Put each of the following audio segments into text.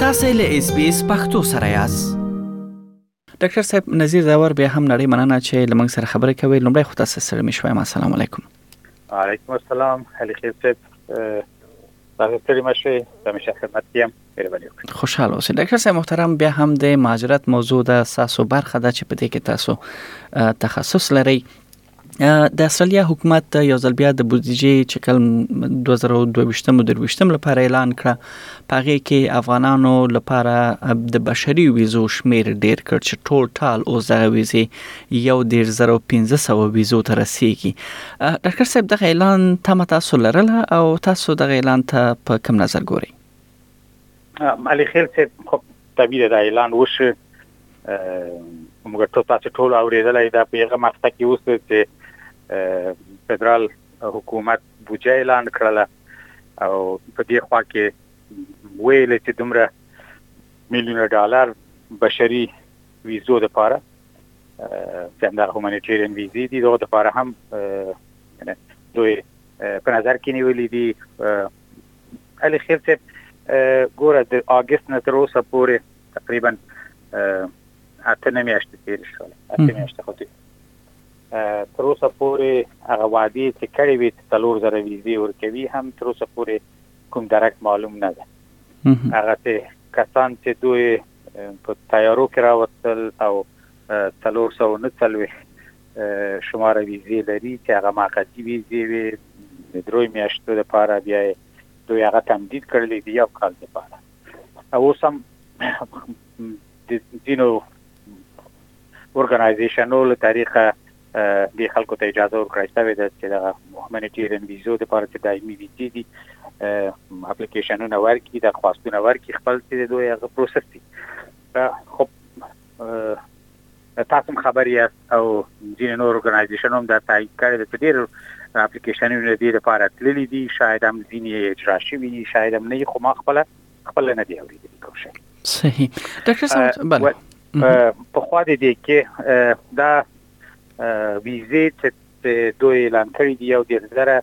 تاسې له اس بي اس پختو سره یاست ډاکټر صاحب نذیر زاور بیا هم نړۍ مننه چې لمنګ سره خبرې کوي لومړی خو تاسو سره مې شوم السلام علیکم علیکم السلام علي خیر صاحب تاسو ستړي مشه همیشه خدمت یم خوشاله اوسئ ډاکټر صاحب محترم بیا هم د مهاجرت موضوع د ساسو برخه ده چې په دې کې تاسو تخصص لرئ د استرالیا حکومت یو ځل بیا د بودیجې چې کلم 2022-2023 لپاره اعلان کړ پغې کې افغانانو لپاره د بشري ویزو شمیر ډیر کړ چې ټول ټال او زغه ویزه یو 13500 ویزو ته رسیدي ډاکټر صاحب دغه اعلان تم تاسو لرله او تاسو دغه اعلان ته په کوم نظر ګورئ علي خیل صاحب خو طبیعي دا اعلان وشو موږ ټول تاسو ټول اوریدلای دا په هغه مخته کې اوس چې فدرال حکومت بودجه اعلان کړله او په دې خوا کې ویل چې دومره میلیونه ډالر بشري ویزو د پاره چې همدا هومانیټیرین ویزې دي دغه د پاره هم دوی په نظر کې نیولې دي علي خیر صاحب ګوره د اګست نه تر اوسه پورې تقریبا اته نه میاشتې تیر شو اته میاشتې خو تر اوسه پورې هغه وادي چې کړې وي چې تلور زره ویزې ورکوي هم تر اوسه پورې کوم درک معلوم نه ده هغه چې کسان چې دوی په تیارو کې راوستل او تلور سو نه تلوي شماره ویزې لري چې هغه موقتي ویزې وي د دروي میاشتو لپاره بیا دوی هغه تمدید کړلې دی یو کال لپاره او سم د دینو اورګنایزیشنو له طریقه د خلکو ته اجازه ورکړی شوې ده چې د هومانیټیرین ویزو لپاره چې دایمي ویزې دي اپلیکیشنونه ورکړي د خواستونه ورکړي خپل چې دوی هغه پروسس دي خو تاسو هم خبر یاست او ځینې نور ارګنایزیشنو هم دا تایید کړی ده چې ډېر اپلیکیشنونه د دې لپاره تللي دي شاید هم ځینې یې اجرا شوي دي شاید هم نه خو ما خپله خپله نه دی اورېدلی کوم شی صحیح ډاکټر صاحب بله په خوا د دې کې دا ویزې چې دوی اعلان کړي دي یو ډېر زره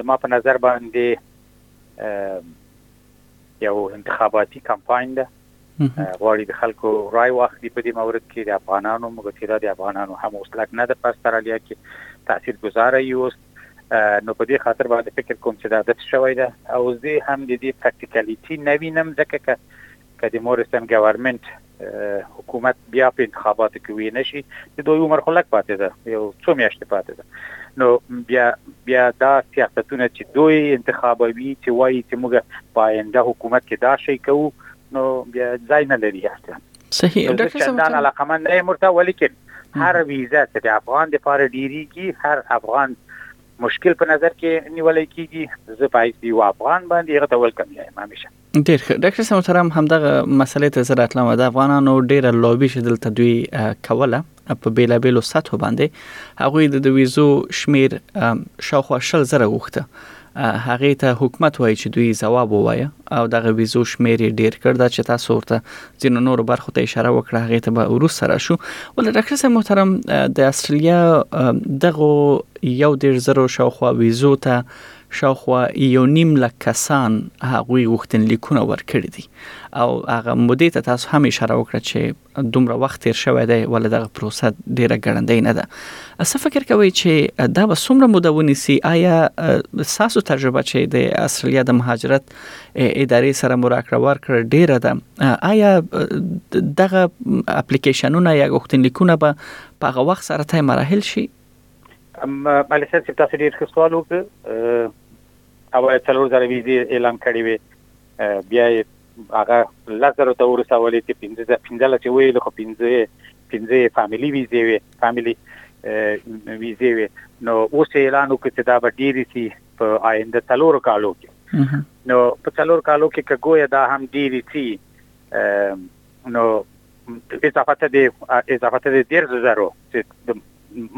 د ما په نظر باندې یو انتخاباتي کمپاین ده غواړي د خلکو رای واخلي په دې مورد کې د افغانانو موږ چې دا د افغانانو هم اوس لګ نه ده په استرالیا کې تاثیر گذاره یي اوس نو په دې خاطر باندې فکر کوم چې دا داسې شوی ده او زه هم د دې پریکټیکالیټي نه وینم ځکه که که د مورسن ګورنمنت حکومت بیا په انتخاباتو کې وی نه شي د دوی عمر خلک پاتې ده یو څو میاشتې پاتې ده نو بیا بیا دا سیاستونه چې دوی انتخابوي چې وایي چې موږ په آینده حکومت کې دا شي کوو نو بیا ځای نه لري اصلا صحیح ډاکټر صاحب دا علاقه من نه مرته ولیکن هر ویزه چې د افغان د پاره ډیریږي هر افغان مشکل په نظر کې نیول کیږي زه پایز دی افغان باندې غته ولکم یم همیشه ډیر ښه ډاکټر صاحب محترم همدغه مسلې ته زه راتلم د افغانانو ډیره لوبي چې دلته دوی کوله په بیلابیلو سطحو باندې هغه د ویزو شمیر شاوخوا شل زره وخته هغه ته حکومت وایي چې دوی جواب وایي او دغه ویزو شمیر ډیر کړ دا چې تاسو ورته ځینو نور برخو ته اشاره وکړه هغه ته به ورس سره شو ول ډاکټر صاحب محترم د استرالیا دغه یو ډیر زره شاوخوا ویزو ته شاوخوا یو نیم لک کسان هغوی غوښتنلیکونه ورکړي دي او هغه مودې ته تاسو هم اشاره وکړه چې دومره وخت تیر شوی دی ولې دغه پروسه ډیره ګړندۍ نه ده څه فکر کوئ چې دا به څومره موده ونیسي آیا تاسو تجربه چې د استرالیا د مهاجرت ادارې سره مراکړه ورکړه ډیره ده آیا دغه اپلیکیشنونه یا غوښتنلیکونه به په هغه وخت سره تای مراحل شي مالي صاحب چې تاسو ډیر ښه سوال وکړ اول څلور زره ویزې اعلان کړې وي بیا هغه لس زره ته ورسولې چې پنځه زره پنځه لس ویل خو پنځه پنځه فاميلي ویزې وي فاميلي ویزې وي نو اوس اعلان وکړ چې دا به ډیری سي په آینده څلور کالو کې نو په څلور کالو کې کګویا دا هم ډیری سي نو اضافته دې اضافته دې دیر زرو چې د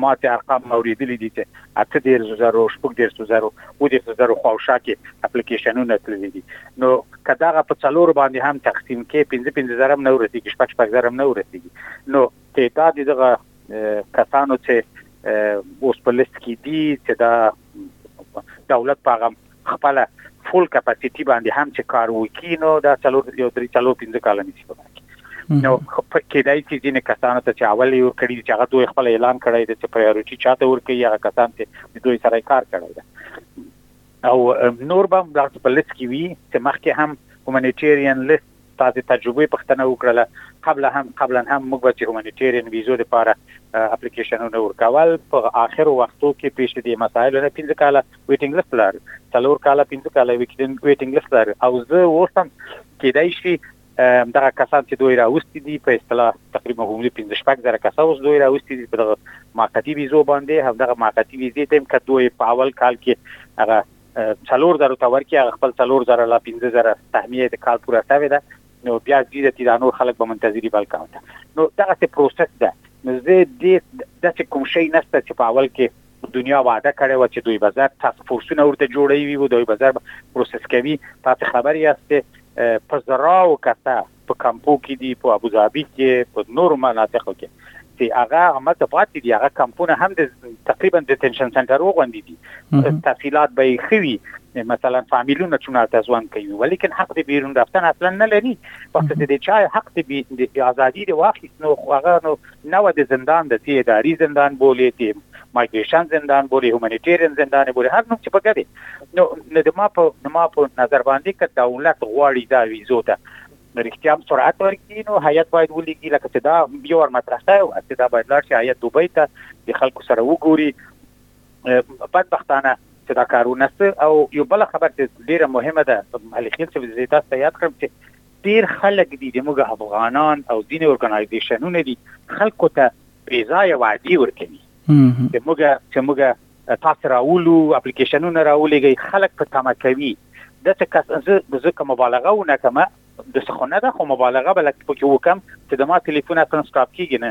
ماته ارقام اوریدلې دي چې اته دیر زرو شپږ دیر زرو و دیر زرو خواوشا کې اپلیکیشنونه تللي دي نو کداغه په څلور باندې هم تقسیم کې 15 15 زره نه ورسیږي شپږ شپږ زره نه ورسیږي نو تعداد دغه کسانو چې اوس په لیست کې دي چې دا دولت په هغه خپل فول کپاسيټي باندې هم چې کار وکړي نو دا څلور یو درې څلور پنځه کال نه شي نو کېدای شي ځینې کسانو ته چې اول یې ورکړي چې هغه دوی خپل اعلان کړی دی چې پرایورټي چاته ورکړي هغه کسان چې دوی سره کار کړی دی او نور به هم دا په لیست کې وي چې مخکې هم هومانیټیرین لیست تازه تجربوی پښتنه وکړله قبل هم قبلا هم موږ به چې هومانیټیرین ویزو لپاره اپلیکیشنونه ورکول په آخر وختو کې پیش دي مسایل نه 15 کاله ویټینګ لیست لرو څلور کاله 15 کاله ویټینګ لیست لرو او زه اوس هم کېدای شي دغه کسان چې دوی راوستي دي په اصطلاح تقریبا عمومي 15 شپږ زره کسه اوس دوی راوستي دي په دغه ماقتی ویزو باندې هم دغه ماقتی ویزې تم کدوې په اول کال کې هغه څلور زره ته ورکی هغه خپل څلور زره لا 15 زره تهمیه د کال پوره شوی ده نو بیا دې ته دا نور خلک به منتظری بل کال ته نو دغه څه پروسس ده نو زه دې داسې کوم شی نشته چې په اول کې دنیا وعده کړې و چې دوی به زر تاسو فورسونه ورته جوړوي او دوی به زر پروسس کوي تاسو خبر یاست په زراو کته په کمپو کې دي په ابوظهبي کې په نورو مناطقو کې چې هغه عمل ته پاتې دي هغه کمپونه هم د تقریبا د ټینشن سنټر وغوندي دي تفصيلات به خوي مثلا فامیلونه چونه تزوان کوي ولیکن حق د بیرون رفتن اصلا نه لري وخت چې د چا حق د ازادي د واخیست نو هغه نو نوه د زندان د څې اداري زندان بولې څې مایګریشن زندان بولې هومانیټیرین زندان یې بولې هر نوم چې په ګدې نو نو د ما په نو ما په نظر باندې که دولت غواړي دا ویزو ته نو رښتیا هم سرعت ورکړي نو هیئت باید ولیږي لکه چې دا یو ور مطرح شوی وه چې دا باید لاړ شي هیئت دوبۍ ته د خلکو سره وګوري بدبختانه چې دا کار ونه او یو بل خبر چې ډیره مهمه ده علي خیل چې زه تاسو ته یاد کړم چې ډیر خلک دي د موږ افغانان او ځینې اورګنایزیشنونه دي خلکو ته بې ځایه وعدې ورکوي چې موږ چې موږ تاسو راولو اپلیکیشنونه راولېږئ خلک په تمه کوي دته کس زه ځکه مبالغه ونه کوم د څه نه ده خو مبالغه بلکې پکې وکم چې د ما ټلیفون اصلا سټاپ کیږي نه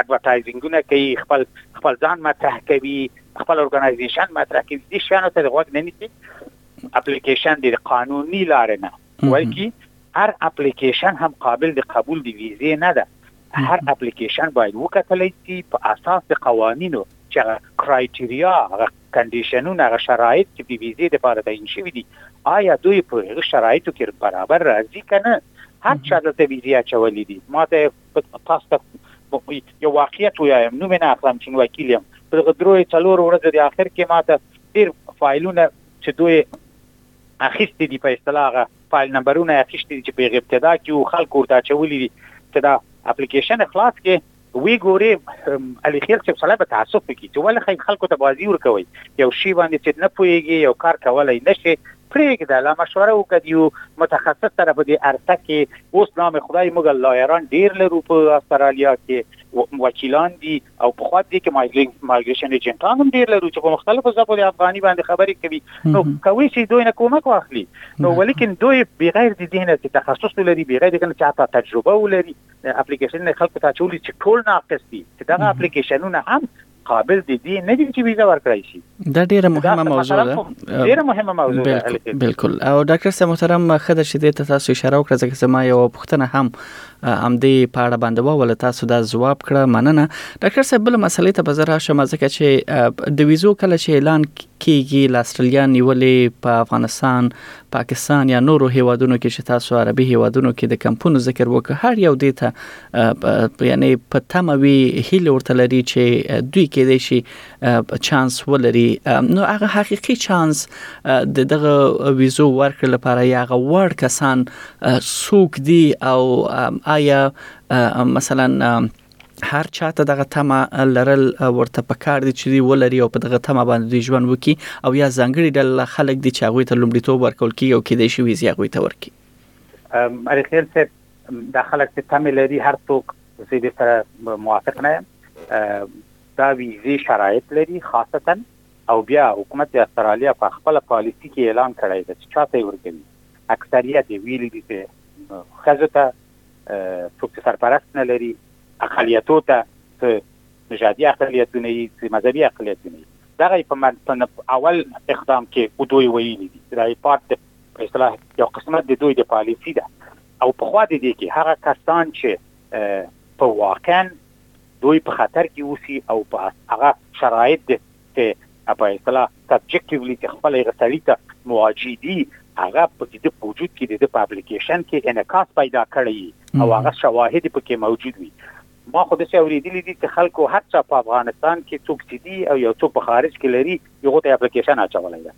اډورټایزینګونه کوي خپل خپل ځان مطرح کوي خپل اورګنایزیشن مطرح کوي دي شانو ته غوږ نه نیسي اپلیکیشن د قانوني لارې نه بلکې هر اپلیکیشن هم قابل د قبول دی ویزه نه ده هر اپلیکیشن باید وکتل شي په اساس د قوانینو چې هغه کرایټیریا هغه کنډیشنونه هغه شرایط چې د ویزې لپاره تعین شوي دي آیا دوی په هغه شرایطو کې برابر راځي کنه هر چا دلته ویزه چولې دي ماته تاسو ته یو واقعیت ووایم نوم یې نه اخلم چې وکیل یم په دغه درې څلورو ورځو د آخر کې ما ته ډېر فایلونه چې دوی اخیستي دي په اصطلاح هغه فایل نمبرونه اخیستي دي چې په ابتدا کې وو خلکو ورته اچولي دي چې دا اپلیکیشن خلاص کې وی ګوري علي خیر چې سړی به تعصب وکړي چې ولې خلکو ته بازي ورکوي یو شی باندې چې نه پوهېږي یو کار کولای نشي پريږده لا مشوره وکړه د يو متخصص سره په دې ارڅه کې اوس نام خدای موږ لايران ډير لرو په استراليا کې وکيلان دي او په خوا دې کې مايګريشن ايجنټان هم ډير لرو چې په مختلفو ځپو د افغاني باندې خبرې کوي نو کوي چې دوی نه کومک واخلي نو ولیکن دوی بغیر د دې نه چې تخصص ولري بغیر د نه چې حتی تجربه ولري اپلیکیشن خلکو ته چولي چې ټول ناقص دي چې دا اپلیکیشنونه هم قابل دي دي نه دي چې ویزه ورکړای شي دا ډیره مهمه موضوع ده ډیره مهمه موضوع ده بالکل او ډاکټر صاحب محترم خدای چې دې ته تاسو اشاره وکړه ځکه چې ما یو پوښتنه هم ام دې پاړه باندې و ول تاسو دا جواب کړه مننه ډاکټر صاحب بل مسلې ته بزر راشم ځکه چې د ویزو کله چې اعلان کیږي له استرالیا نیولې په افغانستان پاکستان یا نورو هیوادونو کې چې تاسو عربي هیوادونو کې د کمپونو ذکر وکړ هر یو دې ته یعنی په تمه وی هیله ورته لري چې دوی کې دي شي چانس ولري نو هغه حقيقي چانس د دغه ویزو ورکړ لپاره یا هغه وړ کسان سوق دي او آیا مثلا هر چا ته دغه تمه لرل ورته پکار دي چې ولري او په دغه تمه باندې دوی ژوند وکړي او یا ځانګړي ډله خلک دي چې هغه ته لومړیتوب ورکول کیږي او کېدای شي ویزه هغه ته ورکړي علي خیر صاحب دا خلک چې تمه لري هر څوک زه به سره موافق نه یم دا ویزه شرایط لري خاصتا او بیا حکومت استرالیا په خپل پالیسی کې اعلان کړی دی چې چاته ورګوي اکثریت ویلي دي چې خزه ته څوک چې سرپرست نه لري اقلیتو ته څه نژادي اقلیتونه یي څه مذهبي اقلیتونه یي دغه په من په اول اقدام کې دوی ویلي دي چې د پارت د په اصطلاح یو قسمت د دوی د پالیسی ده او په خوا د دې کې هغه کسان چې په واقعا دوی په خطر کې اوسي او په هغه شرایط د چې په اصطلاح سبجیکټیولی چې خپل هغه سړی ته مواجه دي هغه په دې په وجود کې د په اپلیکیشن کې انعکاس پیدا کړی او هغه شواهد په کې موجود وي ما خو د څه اوریدلې دي چې خلکو هر څه په افغانستان کې څوک دي او یو څوک په خارج کې لري یو ته اپلیکیشن اچولای دا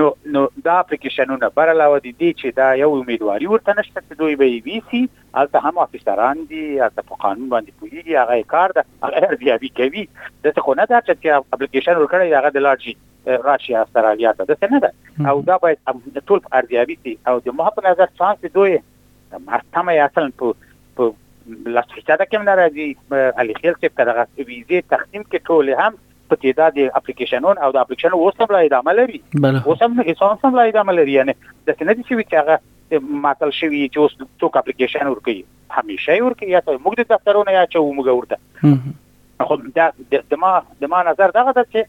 نو نو دا اپلیکیشنونه بر علاوه دي چې دا یو امیدواري ورته نشته چې دوی به یې ویسي هلته هم افیسران دي هلته په قانون باندې پوهیږي هغه یې کار ده هغه ارزیابي کوي داسې خو نه ده چې اپلیکیشن ورکړی هغه د لاړ شي راشي استرالیا ته داسې نه ده او دا باید ټول ارزیابي شي او د ما په نظر چانس دوی محکمه یې اصلا په په لاس حساب کې هم ناراضي علي خیل صاحب ته دغه ویزه تقسیم کې ټول هم په تعداد اپلیکیشنون او د اپلیکیشن اوس هم لا ادامه لري اوس هم هیڅ هم لا ادامه لري یعنی د سنې چې وی چې هغه ماتل شوی چې اوس څوک اپلیکیشن ورکوي همیشه یې ورکوي یا موږ د دفترونه یا چې موږ ورته خو دا د ما د ما نظر دغه ده چې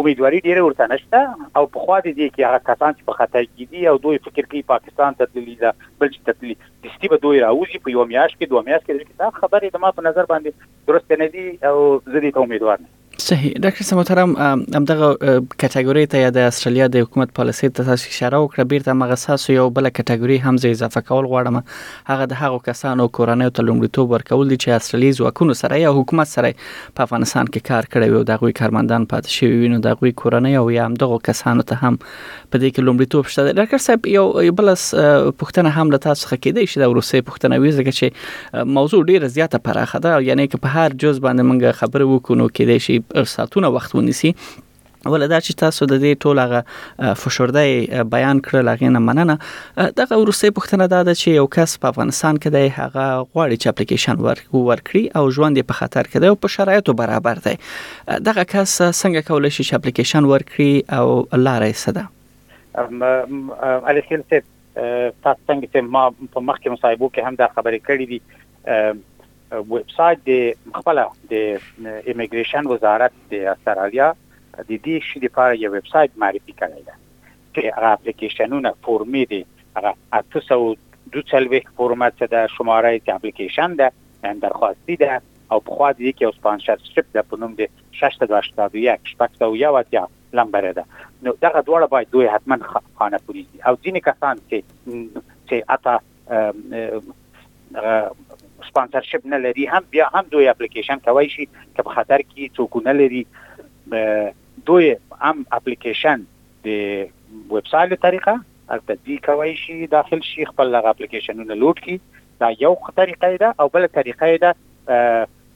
امیدواري ډیره ورته نشته او په خوا دي کې هغه کسان چې په خطر کې دي او دوی فکر کوي پاکستان ته تللی دا بل چې تللی د ستی به دوی راوځي په یو میاش کې دوه میاش کې دا خبره د ما په نظر باندې درست نه دي او زه دې ته امیدوار نه صحیح ډاکټر صاحب محترم همدغه کټګوري ته یا د استرالیا د حکومت پالیسي ته تاسو اشاره وکړه بیرته مغه ساسو یو بل کټګوري هم زی اضافه کول غواړم هغه د هغو کسانو کورنۍ ته لومړیتوب ورکول دي چې استرالی ځواکونو سره یا حکومت سره په افغانستان کې کار کړی وي او دغه کارمندان پاتې شوی وینو دغه کورنۍ او یا هم دغه کسانو ته هم په دې کې لومړیتوب شته ډاکټر صاحب یو بل پښتنه هم له تاسو څخه کېدای شي دا وروسته پښتنه وي ځکه چې موضوع ډیره زیاته پراخه ده یعنی که په هر جز باندې موږ خبرې وکړو نو کېدای شي ساتونه وخت ونیسي ولدا چې تاسو د دې ټول هغه فشرده بیان کړل هغه نه مننه دغه ورسې پښتنه دا ده چې یو کس په افغانستان کې دی هغه غواړي چې اپلیکیشن ور ورکړي او ژوند په خطر کې دی او په شرایطو برابر دی دغه کس څنګه کولای شي چې اپلیکیشن ورکړي او لاره یې څه ده علي خیل صاحب تاسو څنګه چې ما په مخکې مصاحبو کې هم دا خبرې کړې دي ویب سایټ د خپل د ایمیګریشن وزارت د استرالیا د دې شې لپاره یو ویب سایټ معرفي کړی دی چې هغه اپلیکیشنونه فورمې دي هغه 842 فورمه چې د شماره د اپلیکیشن ده درخواستي ده او پخوا د یکی او سپانسر شپ ده په نوم د ششته دو هشتاد و یک شپږ سوه او یو اتیا لمبره ده نو دغه دواړه باید دوی حتما خانه پوری شي او ځینې کسان چې چې اتا سپانسرشپ نه لري هم بیا هم دوی اپلیکیشن کوي شي که په خطر کې څوک نه لري دوی هم اپلیکیشن د ویب سایټ طریقه البته دی کوي شي داخل شي خپل هغه اپلیکیشنونه لوډ کړي دا یو طریقه ده او بل طریقه ده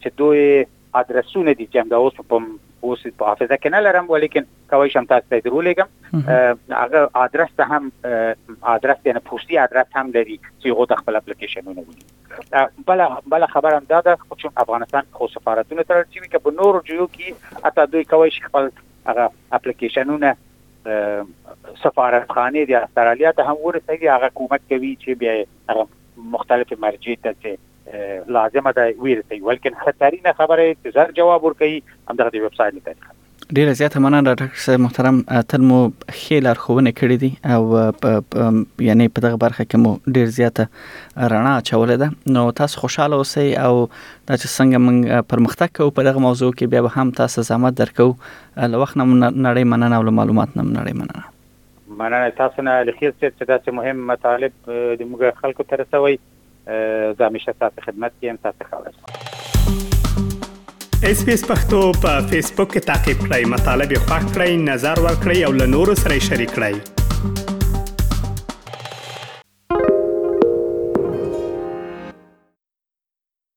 چې دوی ادرسونه دي چې همدا اوس په اوس په حافظه کې نه لرم ولیکن کوي شم تاسو ته درولېږم هغه ادرس ته هم ادرس یې نه پوښتي ادرس هم لري چې هغه د خپل اپلیکیشنونه ولي بل بل خبره هم دا ده چې افغانستان خو سفارتونه ترل چې کې په نورو جیو کې اته دوی کوي شي خپل هغه اپلیکیشنونه سفارتخانه د استرالیا ته هم ورسېږي هغه کومک کوي چې بیا هغه مختلفې مرجع ته چې لازمه ده ویرسي ولکن هر تارینه خبره چې زر جواب ورکړي همدغه د ویب سایټ له طریقه ډیره زیاته مننه ډاکټر صاحب محترم تل مو ښې لارښوونې کړې دي او یعنی په دغه برخه کې مو ډیر زیاته رڼا اچولې ده نو تاسو خوشاله اوسئ او دا چې څنګه موږ پرمختګ کوو په دغه موضوع کې بیا به هم تاسو زحمت درکو له وخت نه نړۍ مننه او له معلومات نه نړۍ مننه مننه تاسو نه علي خیل صاحب چې داسې مهم مطالب د موږ خلکو ته رسوئ زه همیشه ستاسو خدمت کې یم تاسو ښه ورځ اس پی اس پختو په فیسبوک کې تا کې پلی مطلب یو فاک کړئ نظر ور کړئ او له نورو سره شریک کړئ